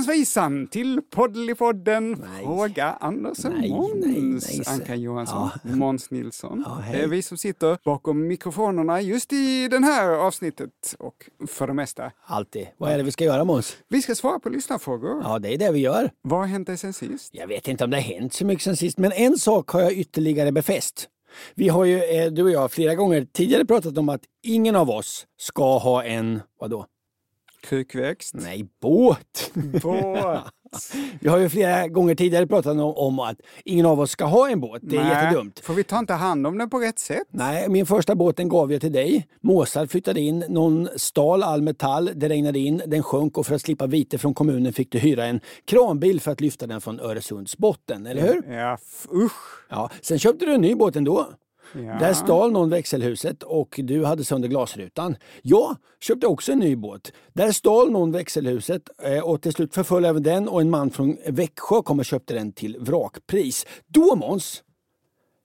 Hejsan till Poddeli-podden Fråga Anders och Nej, Måns. nej, nej, Anka Johansson, Ja. Måns Nilsson. Ja, hej. är vi som sitter bakom mikrofonerna just i det här avsnittet och för det mesta. Alltid. Vad är det vi ska göra Måns? Vi ska svara på lyssnarfrågor. Ja, det är det vi gör. Vad har hänt dig sen sist? Jag vet inte om det har hänt så mycket sen sist, men en sak har jag ytterligare befäst. Vi har ju, eh, du och jag, flera gånger tidigare pratat om att ingen av oss ska ha en, vadå? Krukväxt? Nej, båt! Båt? Vi har ju flera gånger tidigare pratat om, om att ingen av oss ska ha en båt. Det är Nej, jättedumt. Får vi ta inte hand om den på rätt sätt? Nej, min första båten gav jag till dig. Måsar flyttade in, någon stal all metall, det regnade in, den sjönk och för att slippa vite från kommunen fick du hyra en kranbil för att lyfta den från Öresunds botten, eller hur? Ja, usch. Ja, sen köpte du en ny båt ändå. Ja. Där stal någon växelhuset och du hade sönder glasrutan. Jag köpte också en ny båt. Där stal någon växelhuset eh, och till slut förföll även den och en man från Växjö kom och köpte den till vrakpris. Då Måns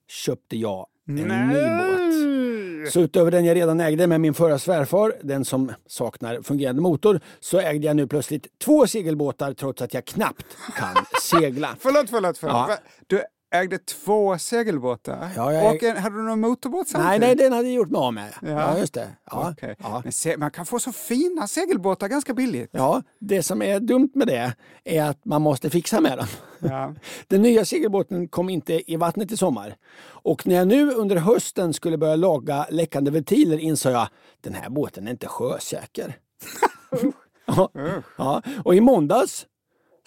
köpte jag en ny båt. Så utöver den jag redan ägde med min förra svärfar, den som saknar fungerande motor, så ägde jag nu plötsligt två segelbåtar trots att jag knappt kan segla. Förlåt, förlåt, förlåt. Ja. Du ägde två segelbåtar? Ja, jag Och en, hade du någon motorbåt Nej, samtidigt? nej, den hade jag gjort mig av med. Ja. Ja, just det. Ja, Okej. ja. Men man kan få så fina segelbåtar ganska billigt. Ja, det som är dumt med det är att man måste fixa med dem. Ja. Den nya segelbåten kom inte i vattnet i sommar. Och när jag nu under hösten skulle börja laga läckande ventiler insåg jag den här båten är inte sjösäker. ja, ja. Och i måndags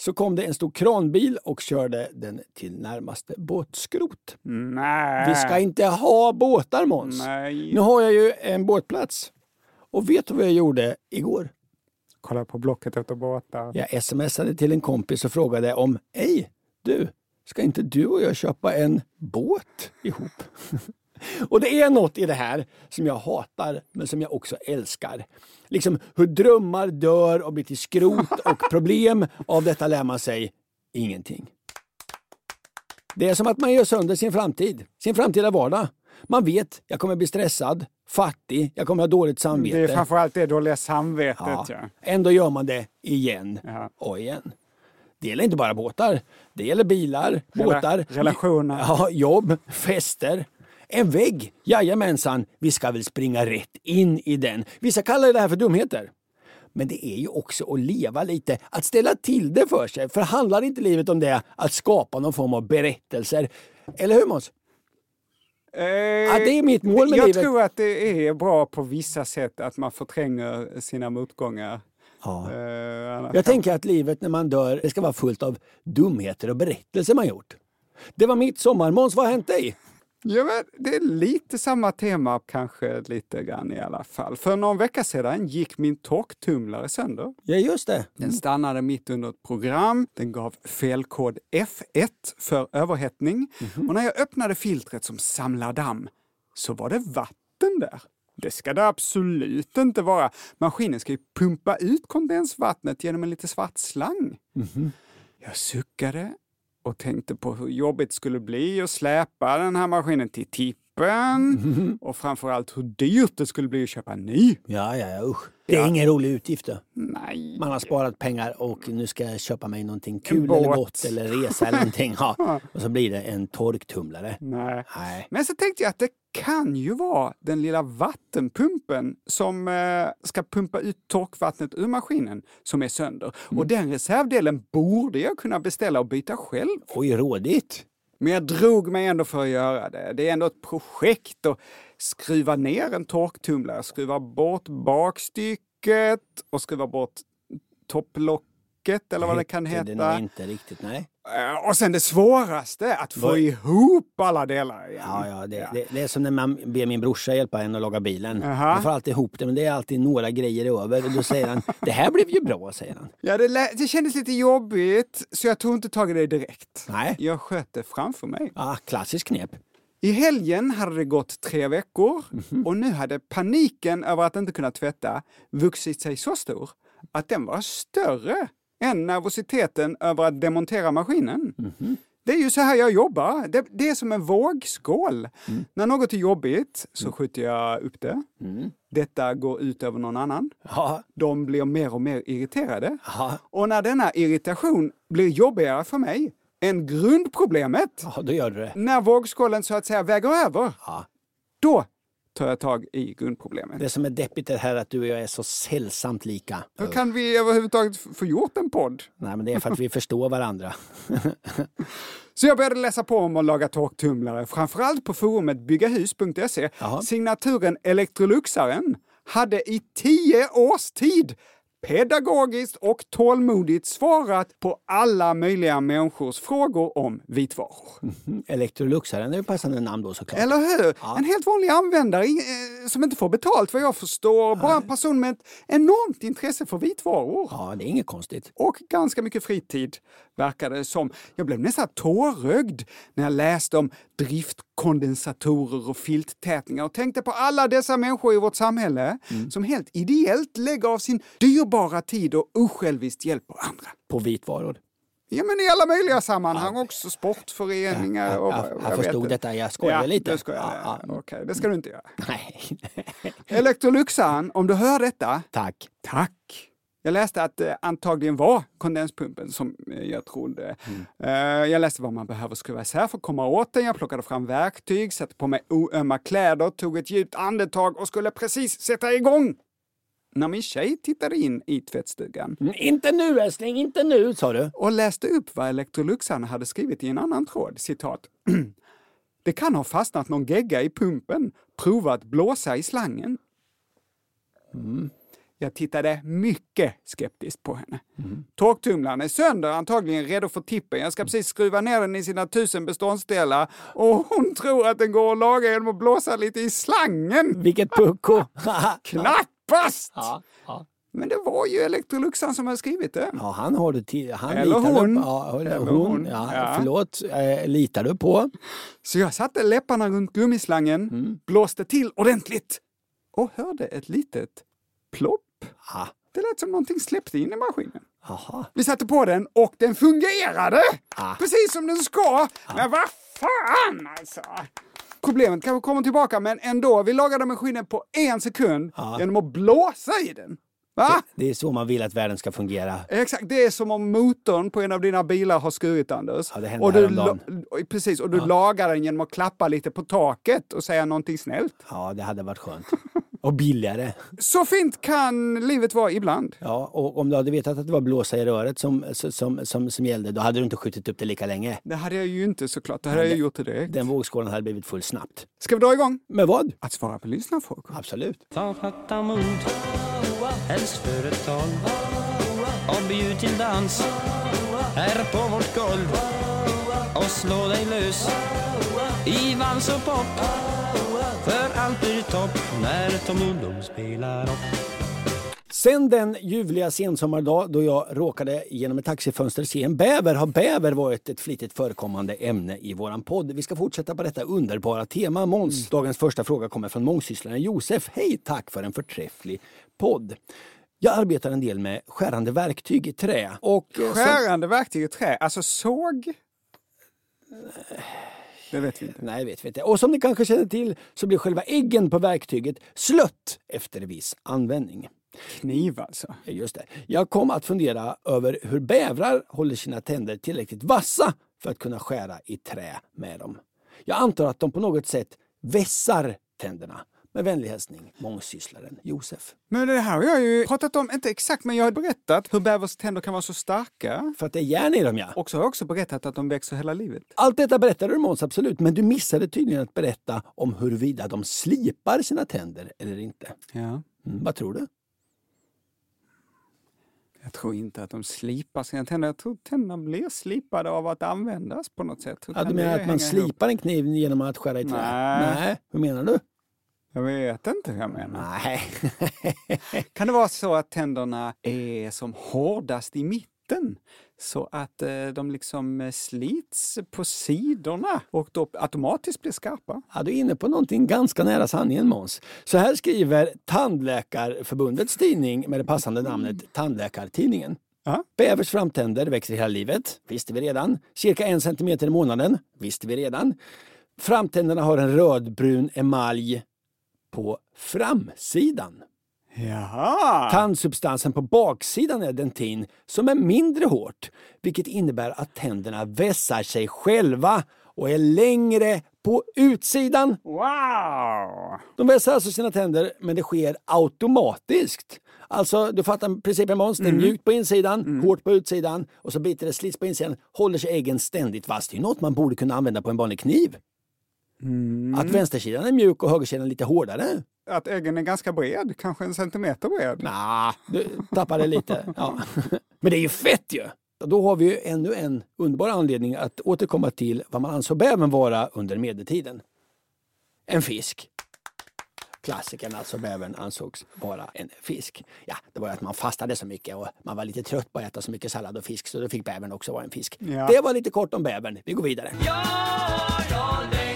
så kom det en stor kranbil och körde den till närmaste båtskrot. Nej. Vi ska inte ha båtar Måns. Nej. Nu har jag ju en båtplats. Och vet du vad jag gjorde igår? Kolla på Blocket efter båtar. Jag smsade till en kompis och frågade om, hej du, ska inte du och jag köpa en båt ihop? och det är något i det här som jag hatar, men som jag också älskar. Liksom hur drömmar dör och blir till skrot och problem av detta lär man sig ingenting. Det är som att man gör sönder sin framtid, sin framtida vardag. Man vet, jag kommer bli stressad, fattig, jag kommer ha dåligt samvete. Det är framförallt det dåliga samvetet. Ja. Ja. Ändå gör man det igen Ja. och igen. Det gäller inte bara båtar. Det gäller bilar, Rela- båtar, relationer. ja, jobb, fester. En vägg, jajamensan, vi ska väl springa rätt in i den. Vissa kallar det här för dumheter. Men det är ju också att leva lite, att ställa till det för sig. För handlar inte livet om det, att skapa någon form av berättelser? Eller hur Måns? Eh, Ja, det är mitt mål med jag livet. tror att det är bra på vissa sätt att man förtränger sina motgångar. Ja. Eh, Jag tänker att livet när man dör, det ska vara fullt av dumheter och berättelser man gjort. Det var mitt sommar. Måns, vad har hänt dig? Ja, men det är lite samma tema, kanske lite grann i alla fall. För någon vecka sedan gick min torktumlare sönder. Ja, just det. Den stannade mitt under ett program. Den gav felkod F1 för överhettning. Och när jag öppnade filtret som samlar damm så var det vatten där. Det ska det absolut inte vara. Maskinen ska ju pumpa ut kondensvattnet genom en lite svart slang. Jag suckade och tänkte på hur jobbigt det skulle bli att släpa den här maskinen till tippen och framförallt hur dyrt det skulle bli att köpa en ny. Ja, ja, ja, usch. Det är ingen rolig utgift. Då. Nej. Man har sparat pengar och nu ska jag köpa mig någonting kul eller gott eller resa eller någonting. Ja. Och så blir det en torktumlare. Nej. Nej. Men så tänkte jag att det kan ju vara den lilla vattenpumpen som eh, ska pumpa ut torkvattnet ur maskinen som är sönder. Och den reservdelen borde jag kunna beställa och byta själv. Oj, rådigt. Men jag drog mig ändå för att göra det. Det är ändå ett projekt att skruva ner en torktumlare, skruva bort bakstycket och skruva bort topplocket eller vad det kan Det heta. inte riktigt, nej. Eh, Och sen det svåraste, att få Vad- ihop alla delar igen. Ja, ja, det, Det, det är som när man ber min brorsa hjälpa en att laga bilen. Jaha. Man får alltid ihop det, men det är alltid några grejer över. Och då säger han, det här blev ju bra, säger han. Ja, det, det kändes lite jobbigt, så jag tog inte tag i det direkt. Nej. Jag sköt det framför mig. Ja, klassisk knep. I helgen hade det gått tre veckor Mhm. och nu hade paniken över att inte kunna tvätta vuxit sig så stor att den var större än nervositeten över att demontera maskinen. Mhm. Det är ju så här jag jobbar. Det, det är som en vågskål. Mm. När något är jobbigt så skjuter jag upp det. Mm. Detta går ut över någon annan. Ja, De blir mer och mer irriterade. ja, Och när denna irritation blir jobbigare för mig än grundproblemet, ja, då gör du det. när vågskålen så att säga väger över, Ja. då tar jag tag i grundproblemet. Det som är deppigt är här att du och jag är så sällsamt lika. Hur kan vi överhuvudtaget få gjort en podd? Nej, men det är för att vi förstår varandra. Så jag började läsa på om att laga torktumlare, framförallt på forumet byggahus.se. Signaturen Electroluxaren hade i tio års tid pedagogiskt och tålmodigt svarat på alla möjliga människors frågor om vitvaror. Electroluxaren är ju passande namn då såklart. Eller hur? En helt vanlig användare eh, som inte får betalt vad jag förstår. Bara en person med ett enormt intresse för vitvaror. Ja, det är inget konstigt. Och ganska mycket fritid, verkar det som. Jag blev nästan tårögd när jag läste om driftkondensatorer och filttätningar och tänkte på alla dessa människor i vårt samhälle som helt ideellt lägger av sin dyrbara tid och osjälviskt hjälper andra. På vitvaror. Ja, men i alla möjliga sammanhang också. Sportföreningar och vad- jag jag förstod detta, jag skojade ja, lite. Det Ja, ja. Okej, det ska du inte göra. Nej, Electroluxan, om du hör detta, tack. tack. Jag läste att det antagligen var kondenspumpen som eh, jag trodde. Eh, jag läste vad man behöver skruva isär för att komma åt den. Jag plockade fram verktyg, satte på mig oömma kläder, tog ett djupt andetag och skulle precis sätta igång. När min tjej tittade in i tvättstugan Mm, Inte nu älskling, inte nu, sa du. och läste upp vad Electroluxarna hade skrivit i en annan tråd. Citat. Det kan ha fastnat någon gegga i pumpen. Prova att blåsa i slangen. Jag tittade mycket skeptiskt på henne. Torktumlaren är sönder, antagligen redo för tippen. Jag ska precis skruva ner den i sina tusen beståndsdelar och hon tror att den går att laga genom att blåsa lite i slangen. Vilket pucko! Knappast! ja, ja. Men det var ju Electroluxan som hade skrivit det. ja, han har till. Han Eller hon. Du, ja, eller Eller hon. hon. Ja, Ja. Förlåt, eh, litar du på? Så jag satte läpparna runt gummislangen, blåste till ordentligt och hörde ett litet plopp. Ja. Det lät som någonting släppte in i maskinen. Aha. Vi satte på den och den fungerade! Ah. Precis som den ska! Men vad fan alltså! Problemet kanske kommer tillbaka, men ändå. Vi lagade maskinen på en sekund Ja. genom att blåsa i den. Va? Det är så man vill att världen ska fungera. Exakt, det är som om motorn på en av dina bilar har skurit Anders. Ja, det hände och du, häromdagen. precis, och du lagar den genom att klappa lite på taket och säga någonting snällt. Ja, det hade varit skönt. Och billigare. Så fint kan livet vara ibland. Ja, och om du hade vetat att det var blåsa i röret som, som, som, som gällde, då hade du inte skjutit upp det lika länge. Det hade jag ju inte såklart. Det hade jag gjort det direkt. Den vågskålen hade blivit full snabbt. Ska vi dra igång? Med vad? Att svara på lyssnarfrågor. Absolut. Ta fatta mod, helst för ett tal och bjud till dans här på vårt golv och slå dig lös i vals och pop för allt blir topp när Tom Ullum spelar upp. Sen den ljuvliga sensommardag då jag råkade genom ett taxifönster se en bäver har bäver varit ett flitigt förekommande ämne i våran podd. Vi ska fortsätta på detta underbara tema. Måns, dagens första fråga kommer från mångsysslaren Josef. Hej, tack för en förträfflig podd. Jag arbetar en del med skärande verktyg i trä. Och, eh, Skärande verktyg i trä, alltså såg? Det vet vi inte. Nej, vet vi inte. Och som ni kanske känner till så blir själva äggen på verktyget slött efter viss användning. Kniv alltså. Just det. Jag kom att fundera över hur bävrar håller sina tänder tillräckligt vassa för att kunna skära i trä med dem. Jag antar att de på något sätt vässar tänderna. Med vänlig hälsning, mångsysslaren Josef. Men det här har jag ju pratat om, inte exakt, men jag har berättat hur bävers tänder kan vara så starka. För att det är järn i dem, ja. Och så har jag också berättat att de växer hela livet. Allt detta berättade du Måns, absolut. Men du missade tydligen att berätta om huruvida de slipar sina tänder eller inte. Ja. Mm, vad tror du? Jag tror inte att de slipar sina tänder. Jag tror tänderna blir slipade av att användas på något sätt. Hur Ja, du menar att man hänga ihop? slipar en kniv genom att skära i trä? Nej. Nej. Hur menar du? Jag vet inte hur jag menar. Nej. Kan det vara så att tänderna är som hårdast i mitten? Så att eh, de liksom eh, slits på sidorna och då automatiskt blir skarpa? Ja, du är inne på någonting ganska nära sanningen Måns. Så här skriver Tandläkarförbundets tidning med det passande namnet Tandläkartidningen. Ja. Bävers framtänder växer hela livet, visste vi redan. Cirka en centimeter i månaden, visste vi redan. Framtänderna har en rödbrun emalj på framsidan. Jaha! Tandsubstansen på baksidan är dentin som är mindre hårt, vilket innebär att tänderna vässar sig själva och är längre på utsidan. Wow! De vässar alltså sina tänder, men det sker automatiskt. Alltså, du fattar principen Måns. Det är mjukt på insidan, hårt på utsidan och så biter det, slits på insidan. Håller sig äggen ständigt fast. Det är något man borde kunna använda på en vanlig kniv. Att vänstersidan är mjuk och högersidan lite hårdare. Att äggen är ganska bred, kanske en centimeter bred. Nah, du tappade lite. Ja. Men det är ju fett ju! Då har vi ju ännu en underbar anledning att återkomma till vad man ansåg bävern vara under medeltiden. En fisk. Klassikern alltså, bävern ansågs vara en fisk. Ja, det var ju att man fastade så mycket och man var lite trött på att äta så mycket sallad och fisk så då fick bävern också vara en fisk. Ja. Det var lite kort om bävern. Vi går vidare. Ja, jag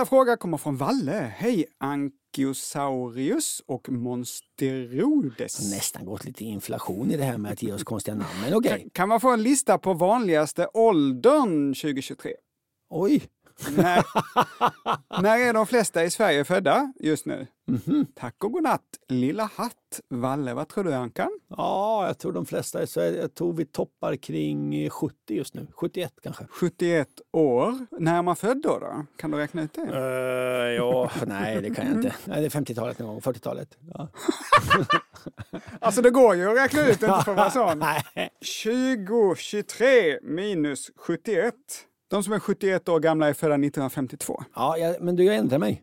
Nästa fråga kommer från Valle. Hej Ankylosaurus och Monsterodes. Nästan gått lite inflation i det här med att ge oss konstiga namn, men okej. Kan man få en lista på vanligaste åldern 2023? Oj, När, när är de flesta i Sverige födda just nu? Tack och godnatt, Lilla Hatt. Valle, vad tror du Ankan? Ja, jag tror de flesta, är så jag tror vi toppar kring eh, 70 just nu. 71 kanske. 71 år. När är man född då? då? Kan du räkna ut det? Uh, ja, nej det kan jag inte. Nej, det är 50-talet någon gång, 40-talet. Ja. Alltså det går ju att räkna ut, inte för att vara sån. Nej. 20, 23 minus 71. De som är 71 år gamla är födda 1952. Ja, jag, men du, jag ändrar mig.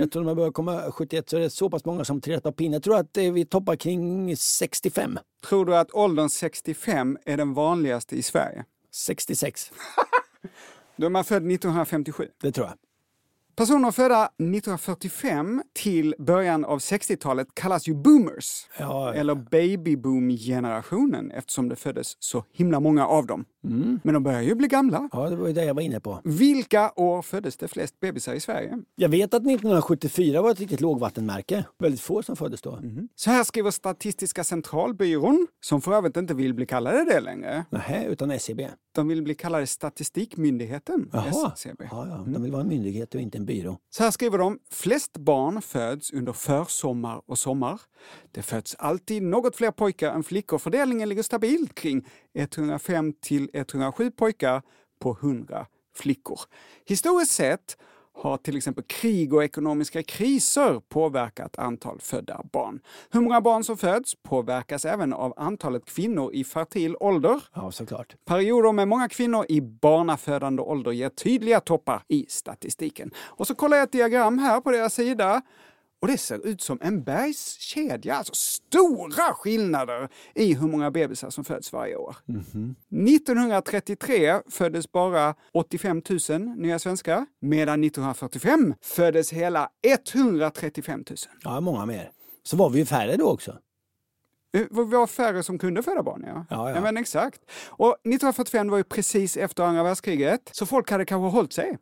Jag tror när man börjar komma 71 så är det så pass många som trillat av pinnen. Jag tror att eh, vi toppar kring 65. Tror du att åldern 65 är den vanligaste i Sverige? 66, Då är man född 1957. det tror jag. Personer födda 1945 till början av 60-talet kallas ju boomers. Ja, ja. Eller babyboom-generationen eftersom det föddes så himla många av dem. Men de börjar ju bli gamla. Ja, det var ju det jag var inne på. Vilka år föddes det flest bebisar i Sverige? Jag vet att 1974 var ett riktigt lågvattenmärke. Väldigt få som föddes då. Så här skriver Statistiska centralbyrån, som för övrigt inte vill bli kallade det längre. Nähä, utan SCB. De vill bli kallade Statistikmyndigheten, Jaha. SCB. Ja, ja. De vill vara en myndighet och inte en en byrå. Så här skriver de. Flest barn föds under försommar och sommar. Det föds alltid något fler pojkar än flickor. Fördelningen ligger stabilt kring 105 till 107 pojkar på 100 flickor. Historiskt sett har till exempel krig och ekonomiska kriser påverkat antal födda barn. Hur många barn som föds påverkas även av antalet kvinnor i fertil ålder. Ja, såklart. Perioder med många kvinnor i barnafödande ålder ger tydliga toppar i statistiken. Och så kollar jag ett diagram här på deras sida. Och det ser ut som en bergskedja, alltså stora skillnader i hur många bebisar som föds varje år. 1933 föddes bara 85 000 nya svenskar, medan 1945 föddes hela 135 000. Ja, många mer. Så var vi ju färre då också. Det var färre som kunde föda barn, ja. Ja, ja. men exakt. Och 1945 var ju precis efter andra världskriget, så folk hade kanske hållit sig.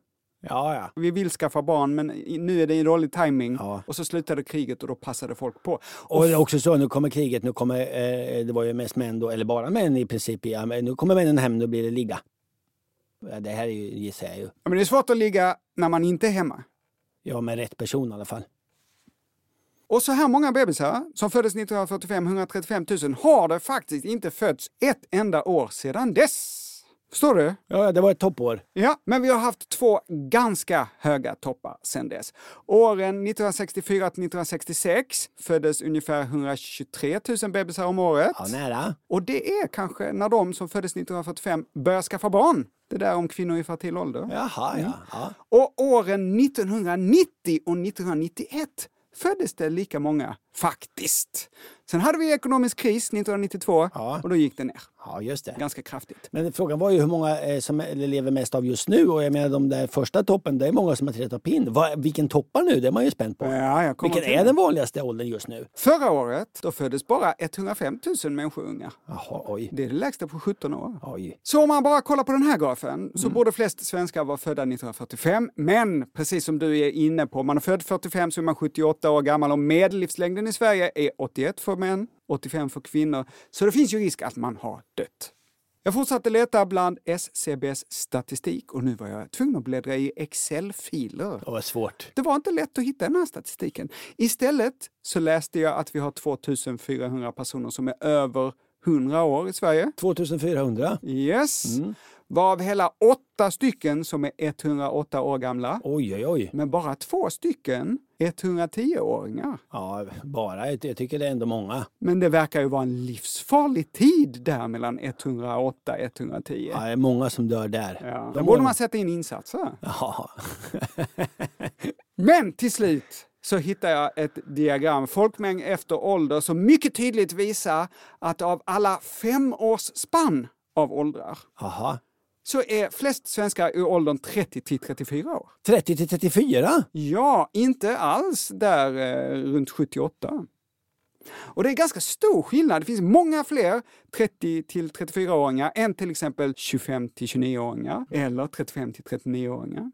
Ja, ja. Vi vill skaffa barn, men nu är det en dålig timing. Ja. Och så slutade kriget och då passade folk på. Och det är också så, nu kommer kriget, nu kommer, eh, det var ju mest män då, eller bara män i princip, ja, nu kommer männen hem, nu blir det ligga. Ja, Det här är ju, gissar jag ju. Ja, men det är svårt att ligga när man inte är hemma. Ja, med rätt person i alla fall. Och så här många bebisar som föddes 1945, 135 000, har det faktiskt inte fötts ett enda år sedan dess. Förstår du? Ja, det var ett toppår. Ja, men vi har haft två ganska höga toppar sedan dess. Åren 1964 till 1966 föddes ungefär 123 000 bebisar om året. Ja, nära. Och det är kanske när de som föddes 1945 börjar skaffa barn. Det där om kvinnor i fertil ålder. Jaha, ja. ja. Och åren 1990 och 1991 föddes det lika många, faktiskt. Sen hade vi ekonomisk kris 1992 Ja. och då gick det ner Ja, just det. ganska kraftigt. Men frågan var ju hur många eh, som lever mest av just nu och jag menar de där första toppen, det är många som har trillat av pinn. Vilken toppar nu? Det är man ju spänd på. Ja, Vilken är den vanligaste åldern just nu? Förra året då föddes bara 105 000 människor unga. Jaha, oj. Det är det lägsta på 17 år. Oj. Så om man bara kollar på den här grafen så Mm. borde flest svenskar vara födda 1945. Men precis som du är inne på, man är född 45 så är man 78 år gammal och medellivslängden i Sverige är 81 för män, 85 för kvinnor. Så det finns ju risk att man har dött. Jag fortsatte leta bland SCBs statistik och nu var jag tvungen att bläddra i Excel-filer. Det var svårt. Det var inte lätt att hitta den här statistiken. Istället så läste jag att vi har 2400 personer som är över 100 år i Sverige. 2400. Yes. Varav hela åtta stycken som är 108 år gamla. Oj, oj, oj. Men bara två stycken 110-åringar. Ja, bara. Jag tycker det är ändå många. Men det verkar ju vara en livsfarlig tid där mellan 108 och 110. Ja, det är många som dör där. Ja, där borde man sätta in insatser. Ja. Men till slut så hittar jag ett diagram, folkmängd efter ålder, som mycket tydligt visar att av alla femårsspann av åldrar Jaha. Så är flest svenskar i åldern 30 till 34 år. 30 till 34? Ja, inte alls där eh, runt 78. Och det är ganska stor skillnad. Det finns många fler 30 till 34-åringar än till exempel 25 till 29-åringar eller 35 till 39-åringar.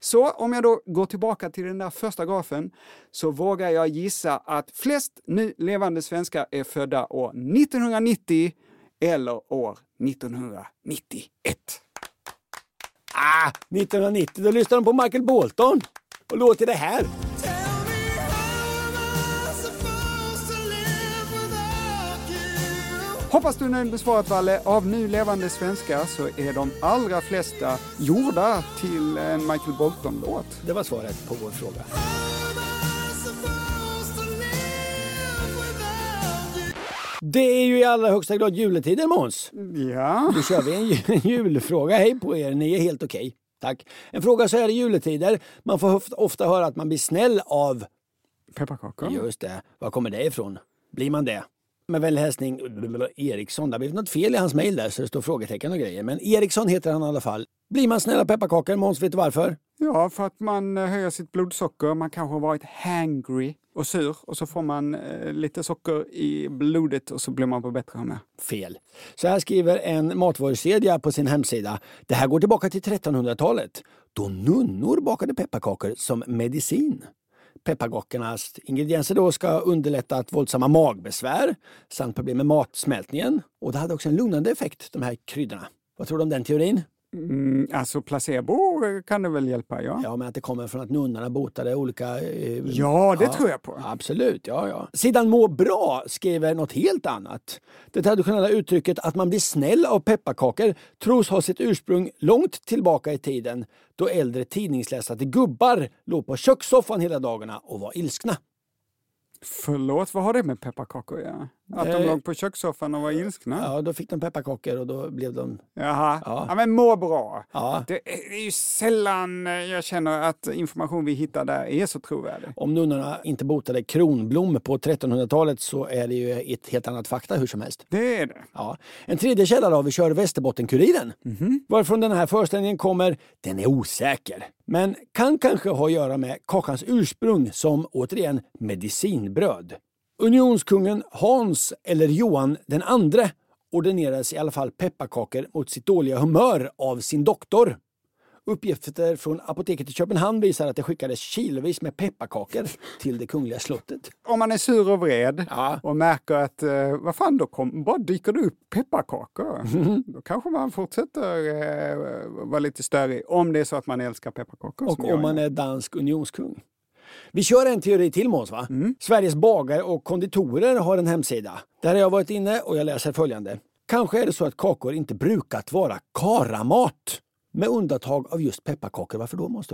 Så om jag då går tillbaka till den där första grafen så vågar jag gissa att flest nu levande svenskar är födda år 1990 eller år 1991. Ah, 1990, då lyssnade de på Michael Bolton. Och låter det här. Hoppas du är nöjd med svaret, Valle. Av nu levande svenskar så är de allra flesta gjorda till en Michael Bolton-låt. Det var svaret på vår fråga. Det är ju i allra högsta grad juletider Måns. Ja. Då kör vi en, ju- en julfråga. Hej på er, ni är helt okej. Tack. En fråga så här i juletider. Man får ofta, höra att man blir snäll av... Pepparkakor. Just det. Var kommer det ifrån? Blir man det? Med vänlig hälsning Eriksson. Det har blivit något fel i hans mejl där så det står frågetecken och grejer. Men Eriksson heter han i alla fall. Blir man snälla pepparkakor? Måns, vet du varför? Ja, för att man eh, höjer sitt blodsocker. Man kanske har varit hangry och sur och så får man eh, lite socker i blodet och så blir man på bättre humör. Fel. Så här skriver en matvarukedja på sin hemsida. Det här går tillbaka till 1300-talet då nunnor bakade pepparkakor som medicin. Pepparkakornas ingredienser då ska underlätta att våldsamma magbesvär samt problem med matsmältningen. Och det hade också en lugnande effekt, de här kryddorna. Vad tror du om den teorin? Mm, alltså placebo kan det väl hjälpa, ja. Ja, men att det kommer från att nunnorna botade olika... Eh, Ja, det tror jag på. Absolut, ja, ja. Sidan Må bra skriver något helt annat. Det traditionella uttrycket att man blir snäll av pepparkakor tros ha sitt ursprung långt tillbaka i tiden då äldre tidningsläsare gubbar låg på kökssoffan hela dagarna och var ilskna. Förlåt, vad har det med pepparkakor att göra? Att de Eh, låg på kökssoffan och var ilskna? Ja, då fick de pepparkakor och då blev de... Jaha. Ja. Ja. men må bra. Ja. Det är, ju sällan eh, jag känner att information vi hittar där är så trovärdig. Om nunnorna inte botade kronblom på 1300-talet så är det ju ett helt annat fakta hur som helst. Det är det. Ja. En tredje källa då, vi kör Västerbottenkuriren. Varifrån den här föreställningen kommer, den är osäker. Men kan kanske ha att göra med kakans ursprung som, återigen, medicinbröd. Unionskungen Hans, eller Johan den andre, ordinerades i alla fall pepparkakor mot sitt dåliga humör av sin doktor. Uppgifter från apoteket i Köpenhamn visar att det skickades kilovis med pepparkakor till det kungliga slottet. Om man är sur och vred Ja. och märker att, eh, vad fan, då kom, bara dyker det upp pepparkakor. Då kanske man fortsätter eh, vara lite störig, om det är så att man älskar pepparkakor. Och om man är dansk unionskung. Vi kör en teori till Måns va? Sveriges bagare och konditorer har en hemsida. Där har jag varit inne och jag läser följande. Kanske är det så att kakor inte brukat vara karamat. Med undantag av just pepparkakor. Varför då Måns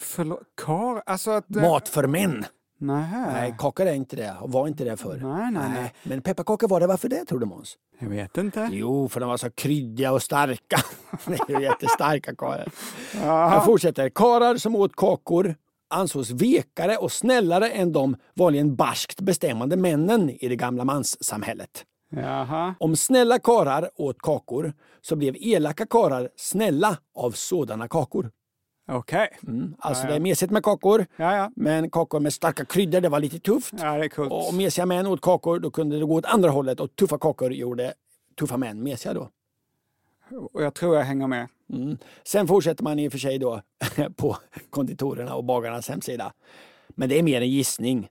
Förlåt, kar? Alltså att... eh, Mat för män. Nähä. Nej, kakor är inte det och var inte det förr. Nej, nej, nej. Men pepparkakor var det. Varför det tror du Måns? Jag vet inte. Jo, för de var så kryddiga och starka. Det är ju jättestarka karlar. Jag fortsätter. Karar som åt kakor ansågs vekare och snällare än de vanligen barskt bestämmande männen i det gamla manssamhället. Jaha. Om snälla karar åt kakor så blev elaka karar snälla av sådana kakor. Okej. Mm. Alltså det är mesigt med kakor, Ja, ja. men kakor med starka kryddor det var lite tufft. Ja, det är coolt. Och om mesiga män åt kakor då kunde det gå åt andra hållet och tuffa kakor gjorde tuffa män mesiga då. Och jag tror jag hänger med. Mm. Sen fortsätter man i och för sig då på konditorerna och bagarnas hemsida. Men det är mer en gissning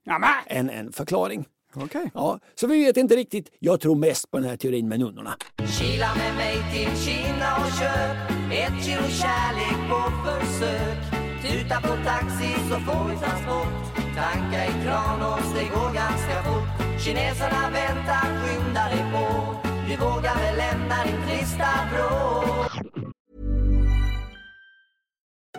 än en förklaring. Okej. Ja, så vi vet inte riktigt. Jag tror mest på den här teorin med nunnorna. Kila med mig till Kina och köp ett kilo kärlek på försök. Tuta på taxi så får vi transport. Tanka i Tranås, det går ganska fort. Kineserna väntar, skynda dig på. Du vågar väl lämna din trista vrå.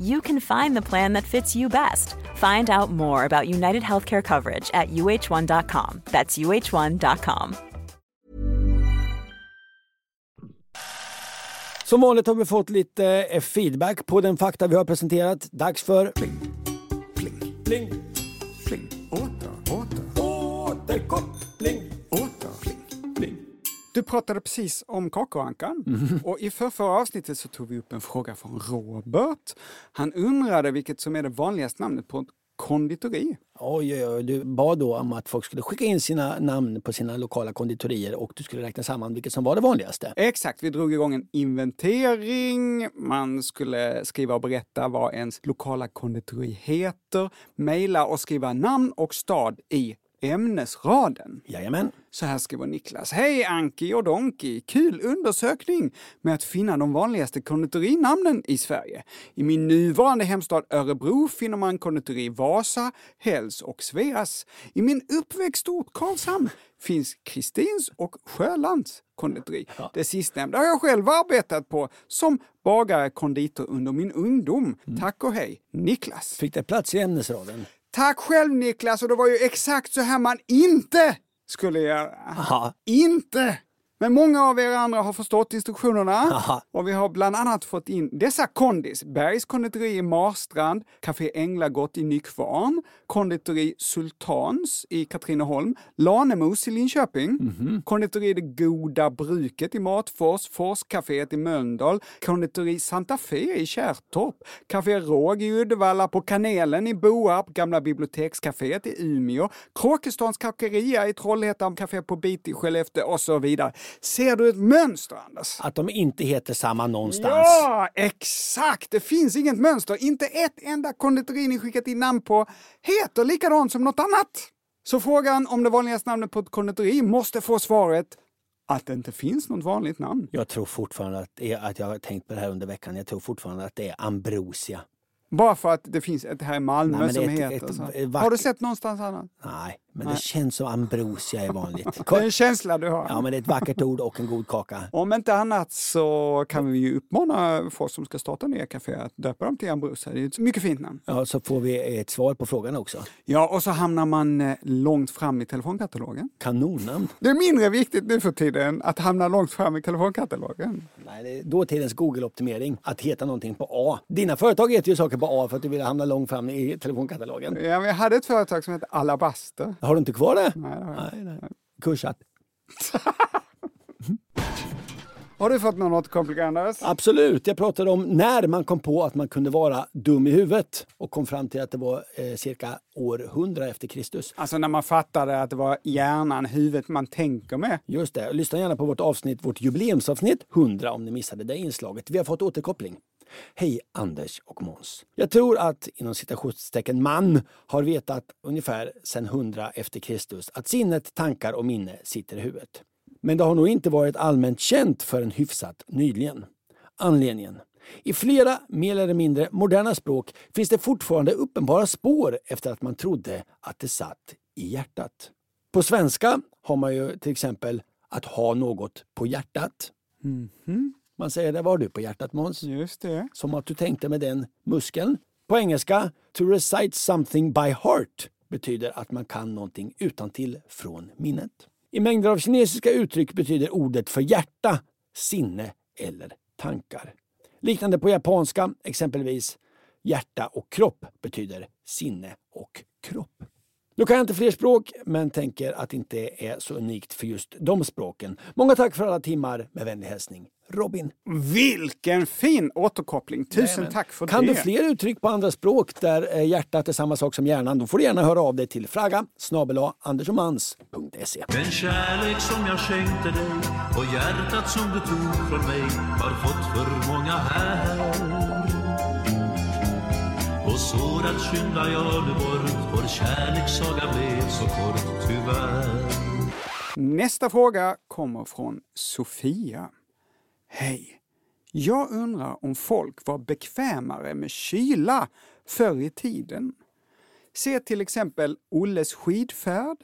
you can find the plan that fits you best. Find out more about United Healthcare coverage at uh1.com. That's uh1.com. Som vanligt har vi fått lite eh, feedback på den fakta vi har presenterat. Dags för... Pling, Pling. pling. Åter, åter, Återkoppling. Du pratade precis om kakaoankan och i förra avsnittet så tog vi upp en fråga från Robert. Han undrade vilket som är det vanligaste namnet på ett konditori. Oj, oj, oj. Du bad då om att folk skulle skicka in sina namn på sina lokala konditorier och du skulle räkna samman vilket som var det vanligaste. Exakt, vi drog igång en inventering. Man skulle skriva och berätta vad ens lokala konditori heter, mejla och skriva namn och stad i ämnesraden. Jajamän. Så här skriver Niklas. Hej Anki och Donki! Kul undersökning med att finna de vanligaste konditorinamnen i Sverige. I min nuvarande hemstad Örebro finner man konditori Vasa, Hells och Sveas. I min uppväxtort Karlshamn finns Kristins och Sjölands konditori. Det sistnämnda har jag själv arbetat på som bagare konditor under min ungdom. Tack och hej, Niklas. Fick det plats i ämnesraden? Tack själv Niklas, och det var ju exakt så här man inte skulle göra. Aha. Inte! Men många av er andra har förstått instruktionerna Aha. och vi har bland annat fått in dessa kondis. Bergs konditori i Marstrand, Café Änglagott i Nykvarn, konditori Sultans i Katrineholm, Lanemos i Linköping, Mhm. konditori Det Goda Bruket i Matfors, Forscaféet i Mölndal, konditori Santa Fe i Kärrtorp, Café Råg i Uddevalla, på Kanelen i Boarp, Gamla Bibliotekscaféet i Umeå, Kråkestans kakeria i Trollhättan, Café på Bit i Skellefteå och så vidare. Ser du ett mönster, Anders? Att de inte heter samma någonstans. Ja, exakt! Det finns inget mönster. Inte ett enda konditori ni skickat in namn på heter likadant som något annat. Så frågan om det vanligaste namnet på ett konditori måste få svaret att det inte finns något vanligt namn. Jag tror fortfarande att, att jag har tänkt på det här under veckan. Jag tror fortfarande att det är ambrosia. Bara för att det finns ett här i Malmö Nej, som ett- heter ett- så. ett Har du sett någonstans annat? Nej, men det känns som ambrosia är vanligt. Det är en känsla du har. Ja, men det är ett vackert ord och en god kaka. Om inte annat så kan vi ju uppmana folk som ska starta nya kaféer att döpa dem till Ambrosia. Det är ett mycket fint namn. Ja, så får vi ett svar på frågan också. Ja, och så hamnar man eh, långt fram i telefonkatalogen. Kanonnamn. Det är mindre viktigt nu för tiden att hamna långt fram i telefonkatalogen. Nej, det är dåtidens Google-optimering att heta någonting på A. Dina företag heter ju saker på A för att du vill hamna långt fram i telefonkatalogen. Ja, men jag hade ett företag som hette Alabaster. Har du inte kvar det? Nej, det har jag inte. Nej, nej. Kursat. Har du fått någon återkoppling, Anders? Absolut. Jag pratade om när man kom på att man kunde vara dum i huvudet och kom fram till att det var eh, cirka år 100 efter Kristus. Alltså när man fattade att det var hjärnan, huvudet man tänker med. Just det. Lyssna gärna på vårt avsnitt, vårt jubileumsavsnitt 100 om ni missade det inslaget. Vi har fått återkoppling. Hej Anders och Måns. Jag tror att inom citationstecken man har vetat ungefär sedan 100 efter Kristus att sinnet, tankar och minne sitter i huvudet. Men det har nog inte varit allmänt känt förrän hyfsat nyligen. Anledningen? I flera mer eller mindre moderna språk finns det fortfarande uppenbara spår efter att man trodde att det satt i hjärtat. På svenska har man ju till exempel att ha något på hjärtat. Mhm. Man säger det, vad har du på hjärtat Måns? Just det. Som att du tänkte med den muskeln. På engelska, to recite something by heart betyder att man kan någonting utan till från minnet. I mängder av kinesiska uttryck betyder ordet för hjärta sinne eller tankar. Liknande på japanska, exempelvis hjärta och kropp betyder sinne och kropp. Nu kan jag inte fler språk, men tänker att det inte är så unikt för just de språken. Många tack för alla timmar. Med vänlig hälsning, Robin. Vilken fin återkoppling! Tusen Jajamän. tack för kan det. du fler uttryck på andra språk där eh, hjärtat är samma sak som hjärnan, då får du gärna höra av dig till fraga andersomans.se. Den kärlek som jag skänkte dig och hjärtat som du tog från mig har fått för många här. Och sårat skyndar jag nu bort, vår kärlekssaga blev så kort tyvärr. Nästa fråga kommer från Sofia. Hej! Jag undrar om folk var bekvämare med kyla förr i tiden. Se till exempel Olles skidfärd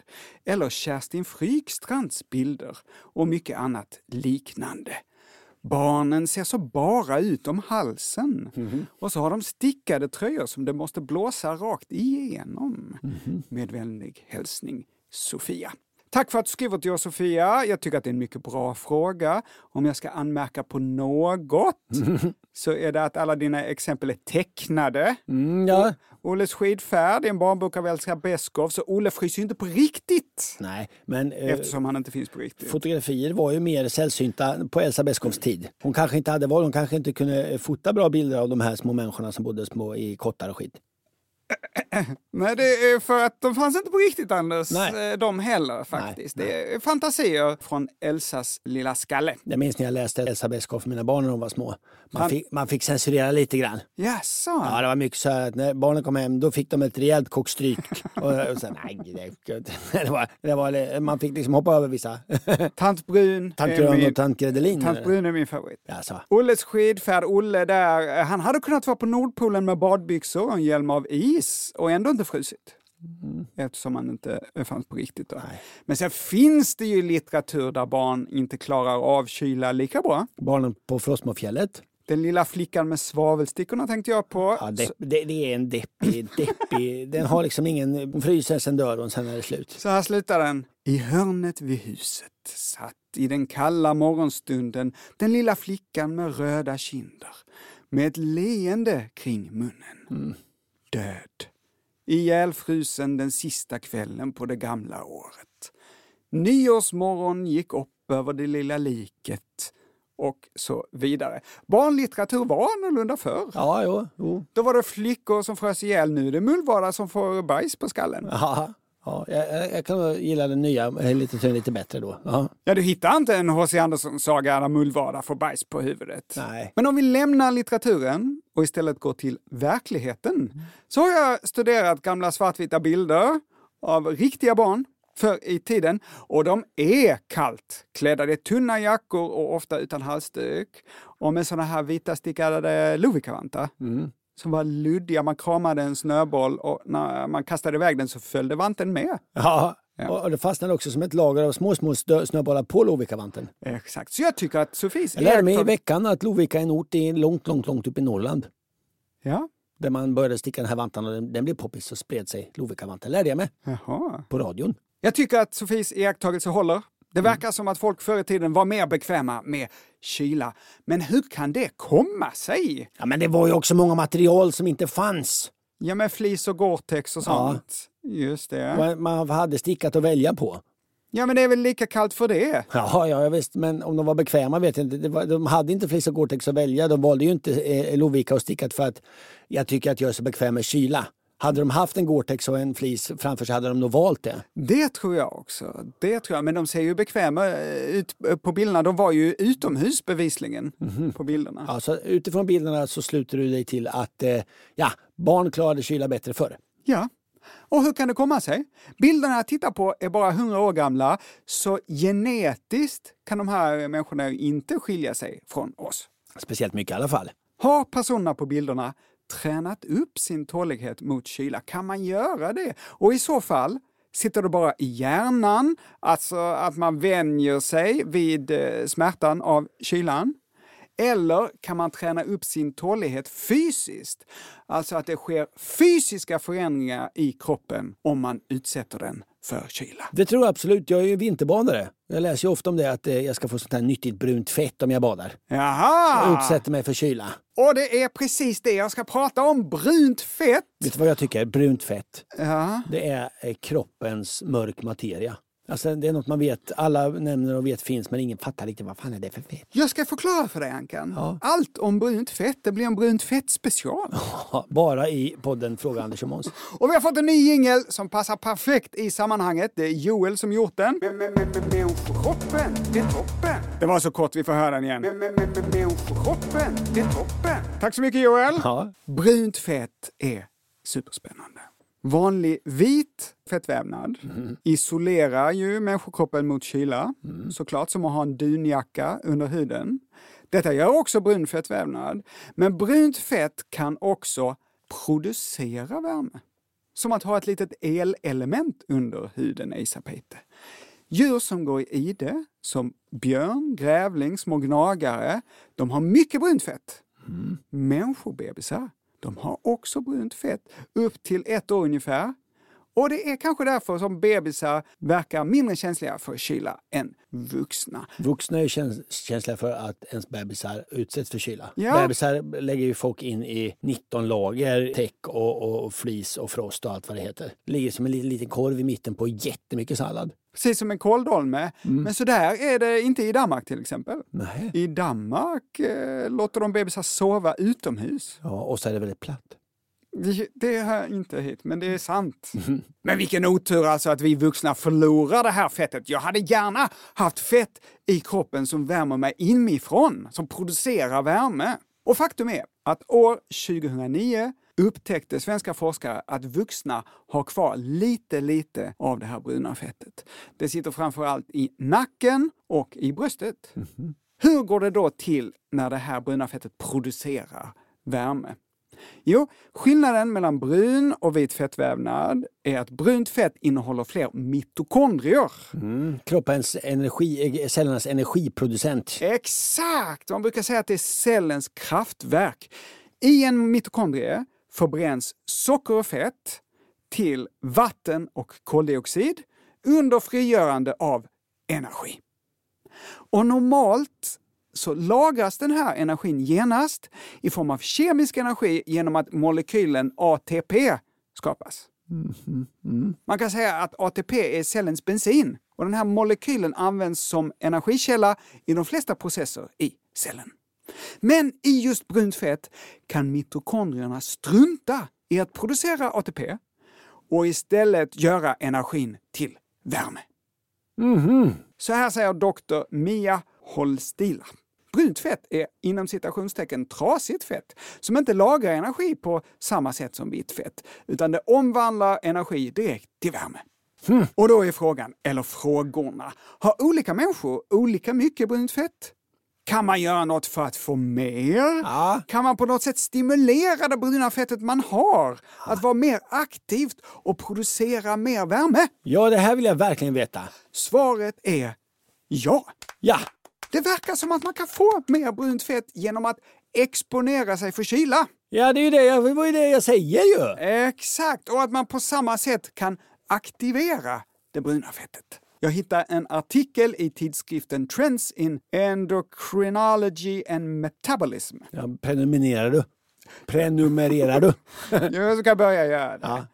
eller Kerstin Frykstrands bilder och mycket annat liknande. Barnen ser så bara ut om halsen och så har de stickade tröjor som det måste blåsa rakt igenom. Med vänlig hälsning Sofia. Tack för att du skriver till oss Sofia. Jag tycker att det är en mycket bra fråga. Om jag ska anmärka på något så är det att alla dina exempel är tecknade. Mm, ja. Olles skidfärd är en barnbok av Elsa Beskow, så Olle fryser ju inte på riktigt. Nej, men eh, Eftersom han inte finns på riktigt. fotografier var ju mer sällsynta på Elsa Beskows tid. Hon kanske inte hade val, hon kanske inte kunde eh, fota bra bilder av de här små människorna som bodde små i kottar och skit. Nej, det är för att de fanns inte på riktigt, Anders. Nej. Eh, De heller faktiskt. Det är fantasier från Elsas lilla skalle. Jag minns när jag läste Elsa Beskow för mina barn när de var små. Man Han- fick, man fick censurera lite grann. Jaså? Ja, det var mycket så här att när barnen kom hem då fick de ett rejält kockstryk. och, och sen, nej, det, det var, det var, man fick liksom hoppa över vissa. Tant Brun. Tant Grön min- och tant Gredelin. Tant Brun är min favorit. Alltså. Olles skidfärd, Olle där, eh, han hade kunnat vara på Nordpolen med badbyxor och en hjälm av is och ändå inte frusit. Eftersom han inte eh, fanns på riktigt. Då. Men sen finns det ju litteratur där barn inte klarar av kyla lika bra. Barnen på Frostmofjället. Den lilla flickan med svavelstickorna tänkte jag på. Ja, det, det, det är en deppig, deppig. Den har liksom ingen, fryser sen dör hon, sen är det slut. Så här slutar den. I hörnet vid huset satt i den kalla morgonstunden den lilla flickan med röda kinder med ett leende kring munnen. Död. Ihjälfrusen den sista kvällen på det gamla året. Nyårsmorgon gick upp över det lilla liket och så vidare. Barnlitteratur var annorlunda förr. Ja, jo. jo. Då var det flickor som frös ihjäl, nu är det mullvadar som får bajs på skallen. Ja, ja, jag, jag- kan gilla den nya eh, litteraturen lite bättre då. Ja. Ja, du hittar inte en H.C. Andersson-saga där mullvadar får bajs på huvudet. Nej. Men om vi lämnar litteraturen och istället går till verkligheten så har jag studerat gamla svartvita bilder av riktiga barn förr i tiden och de är kallt klädda. Det är tunna jackor och ofta utan halsduk och med såna här vita stickade lovikkavantar som var luddiga. Man kramade en snöboll och när man kastade iväg den så följde vanten med. Ja, och det fastnade också som ett lager av små, små snöbollar på Lovikkavanten. Exakt, så jag tycker att Sofies Jag lärde mig i veckan att Lovika är en ort i långt, långt, långt upp i Norrland. Ja, Där man började sticka den här vantan och den, den blev poppis och spred sig. Lovikkavanten lärde jag mig jaha. på radion. Jag tycker att Sofies iakttagelse håller. Det verkar som att folk förr i tiden var mer bekväma med kyla. Men hur kan det komma sig? Ja, men det var ju också många material som inte fanns. Ja, med flis och Gore-Tex och Ja. sånt. Just det. Man, man hade stickat att välja på. Ja, men det är väl lika kallt för det? Ja, ja visst, men om de var bekväma vet jag inte. Var, de hade inte flis och Gore-Tex att välja. De valde ju inte eh, Lovika och stickat för att jag tycker att jag är så bekväm med kyla. Hade de haft en Gore-Tex och en flis framför sig hade de nog valt det. Det tror jag också. Det tror jag. Men de ser ju bekväma eh, ut på bilderna. De var ju utomhus bevisligen på bilderna. Ja, så utifrån bilderna så sluter du dig till att eh, ja, barn klarade kyla bättre förr. Ja. Och hur kan det komma sig? Bilderna jag tittar på är bara 100 år gamla, så genetiskt kan de här människorna inte skilja sig från oss. Speciellt mycket i alla fall. Har personerna på bilderna tränat upp sin tålighet mot kyla? Kan man göra det? Och i så fall, sitter det bara i hjärnan, alltså att man vänjer sig vid eh, smärtan av kylan? Eller kan man träna upp sin tålighet fysiskt? Alltså att det sker fysiska förändringar i kroppen om man utsätter den för kyla. Det tror jag absolut. Jag är ju vinterbadare. Jag läser ju ofta om det att eh, jag ska få sånt här nyttigt brunt fett om jag badar. Jaha! Och utsätter mig för kyla. Och det är precis det jag ska prata om, brunt fett! Vet du vad jag tycker? Brunt fett. Ja. Det är eh, kroppens mörk materia. Alltså, det är något man vet, alla nämner och vet finns men ingen fattar riktigt vad fan är det för fett. Jag ska förklara för dig Ankan. Ja. Allt om brunt fett, det blir en brunt fett special. Bara i podden Fråga Anders och Måns. Och vi har fått en ny jingel som passar perfekt i sammanhanget. Det är Joel som gjort den. Människokroppen, det är toppen. Det var så kort, vi får höra den igen. Människokroppen, det är toppen. Tack så mycket Joel. Ja. Brunt fett är superspännande. Vanlig vit fettvävnad isolerar ju människokroppen mot kyla, såklart som att ha en dunjacka under huden. Detta gör också brun fettvävnad. Men brunt fett kan också producera värme. Som att ha ett litet elelement under huden, Isa-Peter. Djur som går i ide, som björn, grävling, små gnagare, de har mycket brunt fett. Människobebisar, de har också brunt fett, upp till ett år ungefär. Och det är kanske därför som bebisar verkar mindre känsliga för kyla än vuxna. Vuxna är käns- känsliga för att ens bebisar utsätts för kyla. Ja. Bebisar lägger ju folk in i 19 lager täck och, och flis och frost och allt vad det heter. Ligger som en liten, liten korv i mitten på jättemycket sallad. Precis som en kåldolme. Men så där är det inte i Danmark till exempel. Nej. I Danmark eh, låter de bebisar sova utomhus. Ja, och så är det väldigt platt. Det, det hör inte hit, men det är sant. Men vilken otur alltså att vi vuxna förlorar det här fettet. Jag hade gärna haft fett i kroppen som värmer mig inifrån, som producerar värme. Och faktum är att år 2009 upptäckte svenska forskare att vuxna har kvar lite, lite av det här bruna fettet. Det sitter framför allt i nacken och i bröstet. Hur går det då till när det här bruna fettet producerar värme? Jo, skillnaden mellan brun och vit fettvävnad är att brunt fett innehåller fler mitokondrier. Mm. Kroppens energi, cellernas energiproducent. Exakt! Man brukar säga att det är cellens kraftverk. I en mitokondrie förbränns socker och fett till vatten och koldioxid under frigörande av energi. Och normalt så lagras den här energin genast i form av kemisk energi genom att molekylen ATP skapas. Man kan säga att ATP är cellens bensin och den här molekylen används som energikälla i de flesta processer i cellen. Men i just brunt fett kan mitokondrierna strunta i att producera ATP och istället göra energin till värme. Så här säger doktor Mia Holstila. Brunt fett är inom citationstecken trasigt fett som inte lagrar energi på samma sätt som vitt fett, utan det omvandlar energi direkt till värme. Och då är frågan, eller frågorna, har olika människor olika mycket brunt fett? Kan man göra något för att få mer? Kan man på något sätt stimulera det bruna fettet man har att vara mer aktivt och producera mer värme? Ja, det här vill jag verkligen veta. Svaret är ja. Ja, Det verkar som att man kan få mer brunt fett genom att exponera sig för kyla. ja det, är ju det, jag- det var ju det jag säger ju. Exakt, och att man på samma sätt kan aktivera det bruna fettet. Jag hittade en artikel i tidskriften Trends in Endocrinology and Metabolism. Ja, prenumererar du? Prenumererar du? Jag ska börja göra det.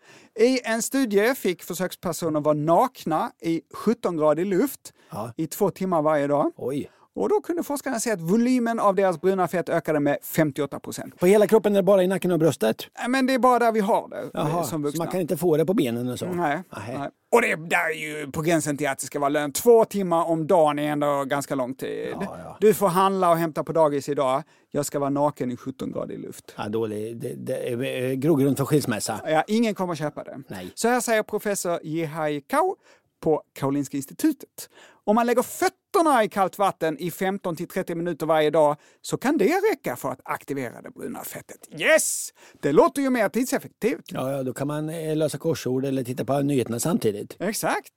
I en studie fick försökspersoner vara nakna i 17-gradig luft i två timmar varje dag. Oj. Och då kunde forskarna se att volymen av deras bruna fett ökade med 58 procent. På hela kroppen eller bara i nacken och bröstet? Men det är bara där vi har det Jaha, som så vuxna. man kan inte få det på benen och så? Nej. Nej. Och det där är ju på gränsen till att det ska vara lönt. Två timmar om dagen är ändå ganska lång tid. Du får handla och hämta på dagis idag. Jag ska vara naken i 17 grader luft. Ja, dålig. Det, det är eh, grogrund för skilsmässa. Ja, ingen kommer köpa det. Nej. Så här säger professor Jehai Kau på Karolinska institutet. Om man lägger fötterna i kallt vatten i 15 till 30 minuter varje dag så kan det räcka för att aktivera det bruna fettet. Yes! Det låter ju mer tidseffektivt. Ja, ja, då kan man eh, lösa korsord eller titta på nyheterna samtidigt. Exakt.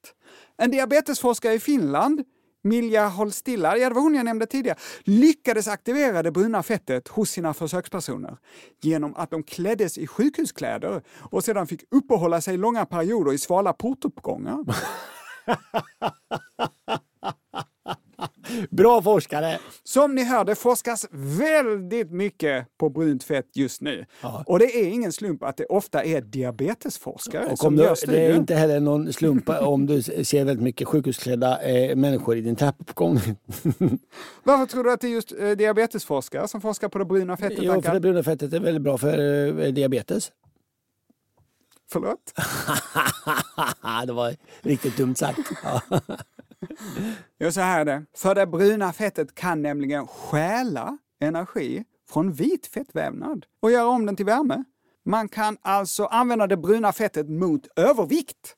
En diabetesforskare i Finland, Milja Holstilla, ja det var hon jag nämnde tidigare, lyckades aktivera det bruna fettet hos sina försökspersoner genom att de kläddes i sjukhuskläder och sedan fick uppehålla sig långa perioder i svala portuppgångar. Bra forskare! Som ni hör, det forskas väldigt mycket på brunt fett just nu. Och det är ingen slump att det ofta är diabetesforskare Och som om du, gör det studier. är inte heller någon slump om du ser väldigt mycket sjukhusklädda eh, människor i din trappuppgång. Varför tror du att det är just eh, diabetesforskare som forskar på det bruna fettet? jo, för Ankan? det bruna fettet är väldigt bra för eh, diabetes. Förlåt? det var riktigt dumt sagt. Jo, så här är det. För det bruna fettet kan nämligen stjäla energi från vit fettvävnad och göra om den till värme. Man kan alltså använda det bruna fettet mot övervikt.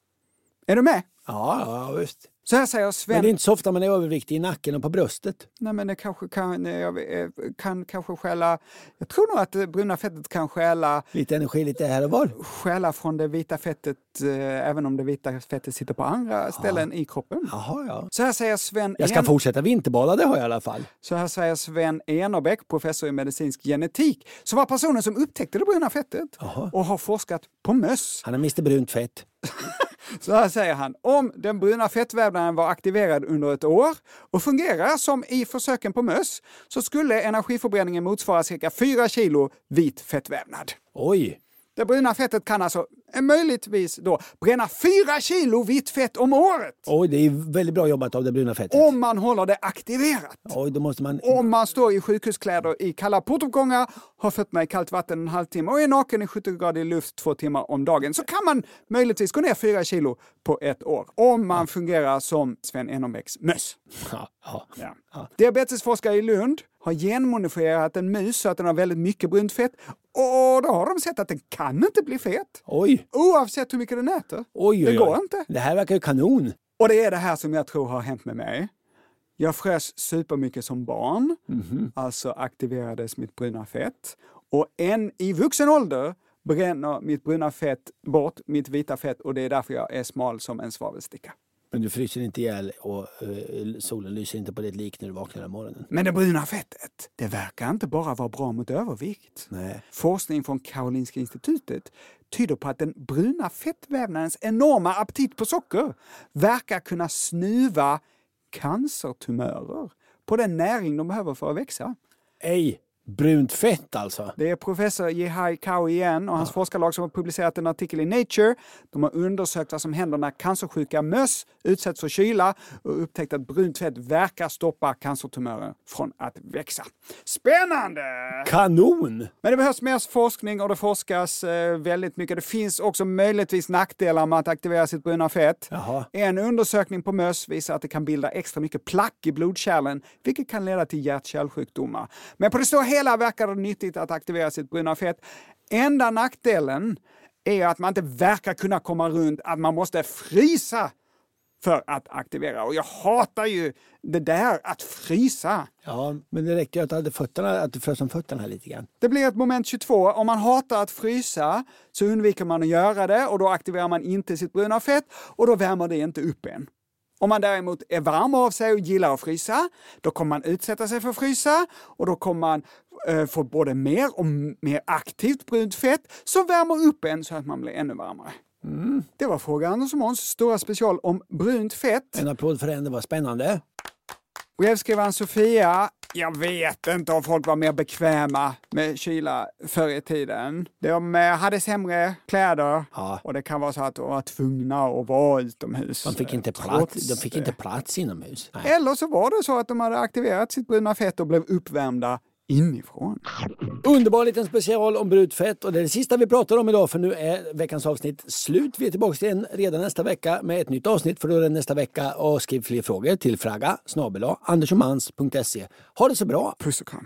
Är du med? Ja, ja, visst. Så här säger Sven... Men det är inte så ofta man är överviktig i nacken och på bröstet. Nej, men det kanske kan, jag vet, kan kanske stjäla... Jag tror nog att det bruna fettet kan stjäla, Lite energi lite här och var. stjäla från det vita fettet, eh, även om det vita fettet sitter på andra ställen i kroppen. Jaha, ja. Så här säger Sven Jag ska En- fortsätta vinterbada, det har jag i alla fall. Så här säger Sven Enerbäck, professor i medicinsk genetik, som var personen som upptäckte det bruna fettet och har forskat på möss. Han är Mr Brunt fett. Så här säger han, om den bruna fettvävnaden var aktiverad under ett år och fungerar som i försöken på möss så skulle energiförbränningen motsvara cirka 4 kilo vit fettvävnad. Oj! Det bruna fettet kan alltså möjligtvis då bränna 4 kilo vitt fett om året Oj, det är väldigt bra jobbat av det bruna fettet. om man håller det aktiverat. Oj, då måste man... Om man står i sjukhuskläder i kalla portuppgångar ha fötterna i kallt vatten en halvtimme och är naken i 70-gradig luft två timmar om dagen så kan man möjligtvis gå ner fyra kilo på ett år. Om man fungerar som Sven Enonbecks möss. Ja. Diabetesforskare i Lund har genmodifierat en mus så att den har väldigt mycket brunt fett. Och då har de sett att den kan inte bli fet. Oj! Oavsett hur mycket den äter. Oj, det oj, går oj. inte. Det här verkar ju kanon. Och det är det här som jag tror har hänt med mig. Jag frös supermycket som barn, Mhm. alltså aktiverades mitt bruna fett. Och än i vuxen ålder bränner mitt bruna fett bort mitt vita fett och det är därför jag är smal som en svavelsticka. Men du fryser inte ihjäl och eh, solen lyser inte på ditt lik när du vaknar om morgonen. Men det bruna fettet, det verkar inte bara vara bra mot övervikt. Nej. Forskning från Karolinska institutet tyder på att den bruna fettvävnadens enorma aptit på socker verkar kunna snuva cancertumörer på den näring de behöver för att växa. Ej, brunt fett alltså. Det är professor Jehai Kao igen och hans forskarlag som har publicerat en artikel i Nature. De har undersökt vad som händer när cancersjuka möss utsätts för kyla och upptäckt att brunt fett verkar stoppa cancertumörer från att växa. Spännande! Kanon! Men det behövs mer forskning och det forskas eh, väldigt mycket. Det finns också möjligtvis nackdelar med att aktivera sitt bruna fett. Jaha. En undersökning på möss visar att det kan bilda extra mycket plack i blodkärlen, vilket kan leda till hjärt-kärlsjukdomar. Men på det stora hela verkar det nyttigt att aktivera sitt bruna fett. Enda nackdelen är att man inte verkar kunna komma runt att man måste frysa för att aktivera. Och jag hatar ju det där att frysa. Ja, men det räcker ju att du hade fötterna, att du frös om fötterna lite grann. Det blir ett moment 22. Om man hatar att frysa så undviker man att göra det och då aktiverar man inte sitt bruna fett och då värmer det inte upp en. Om man däremot är varm av sig och gillar att frysa, då kommer man utsätta sig för att frysa och då kommer man eh, få både mer och mer aktivt brunt fett som värmer upp en så att man blir ännu varmare. Det var Fråga Anders och Måns stora special om brunt fett. En applåd för den, det var spännande. Brevskrivaren Sofia, jag vet inte om folk var mer bekväma med kyla förr i tiden. De eh, hade sämre kläder Ja. och det kan vara så att de var tvungna att vara utomhus. De fick inte plats, de fick inte plats inomhus. Nej. Eller så var det så att de hade aktiverat sitt bruna fett och blev uppvärmda inifrån. Underbar liten special om brunt fett och det är det sista vi pratar om idag för nu är veckans avsnitt slut. Vi är tillbaka igen redan nästa vecka med ett nytt avsnitt för då är det nästa vecka och skriv fler frågor till fraga snabel. Ha det så bra! Puss och kram.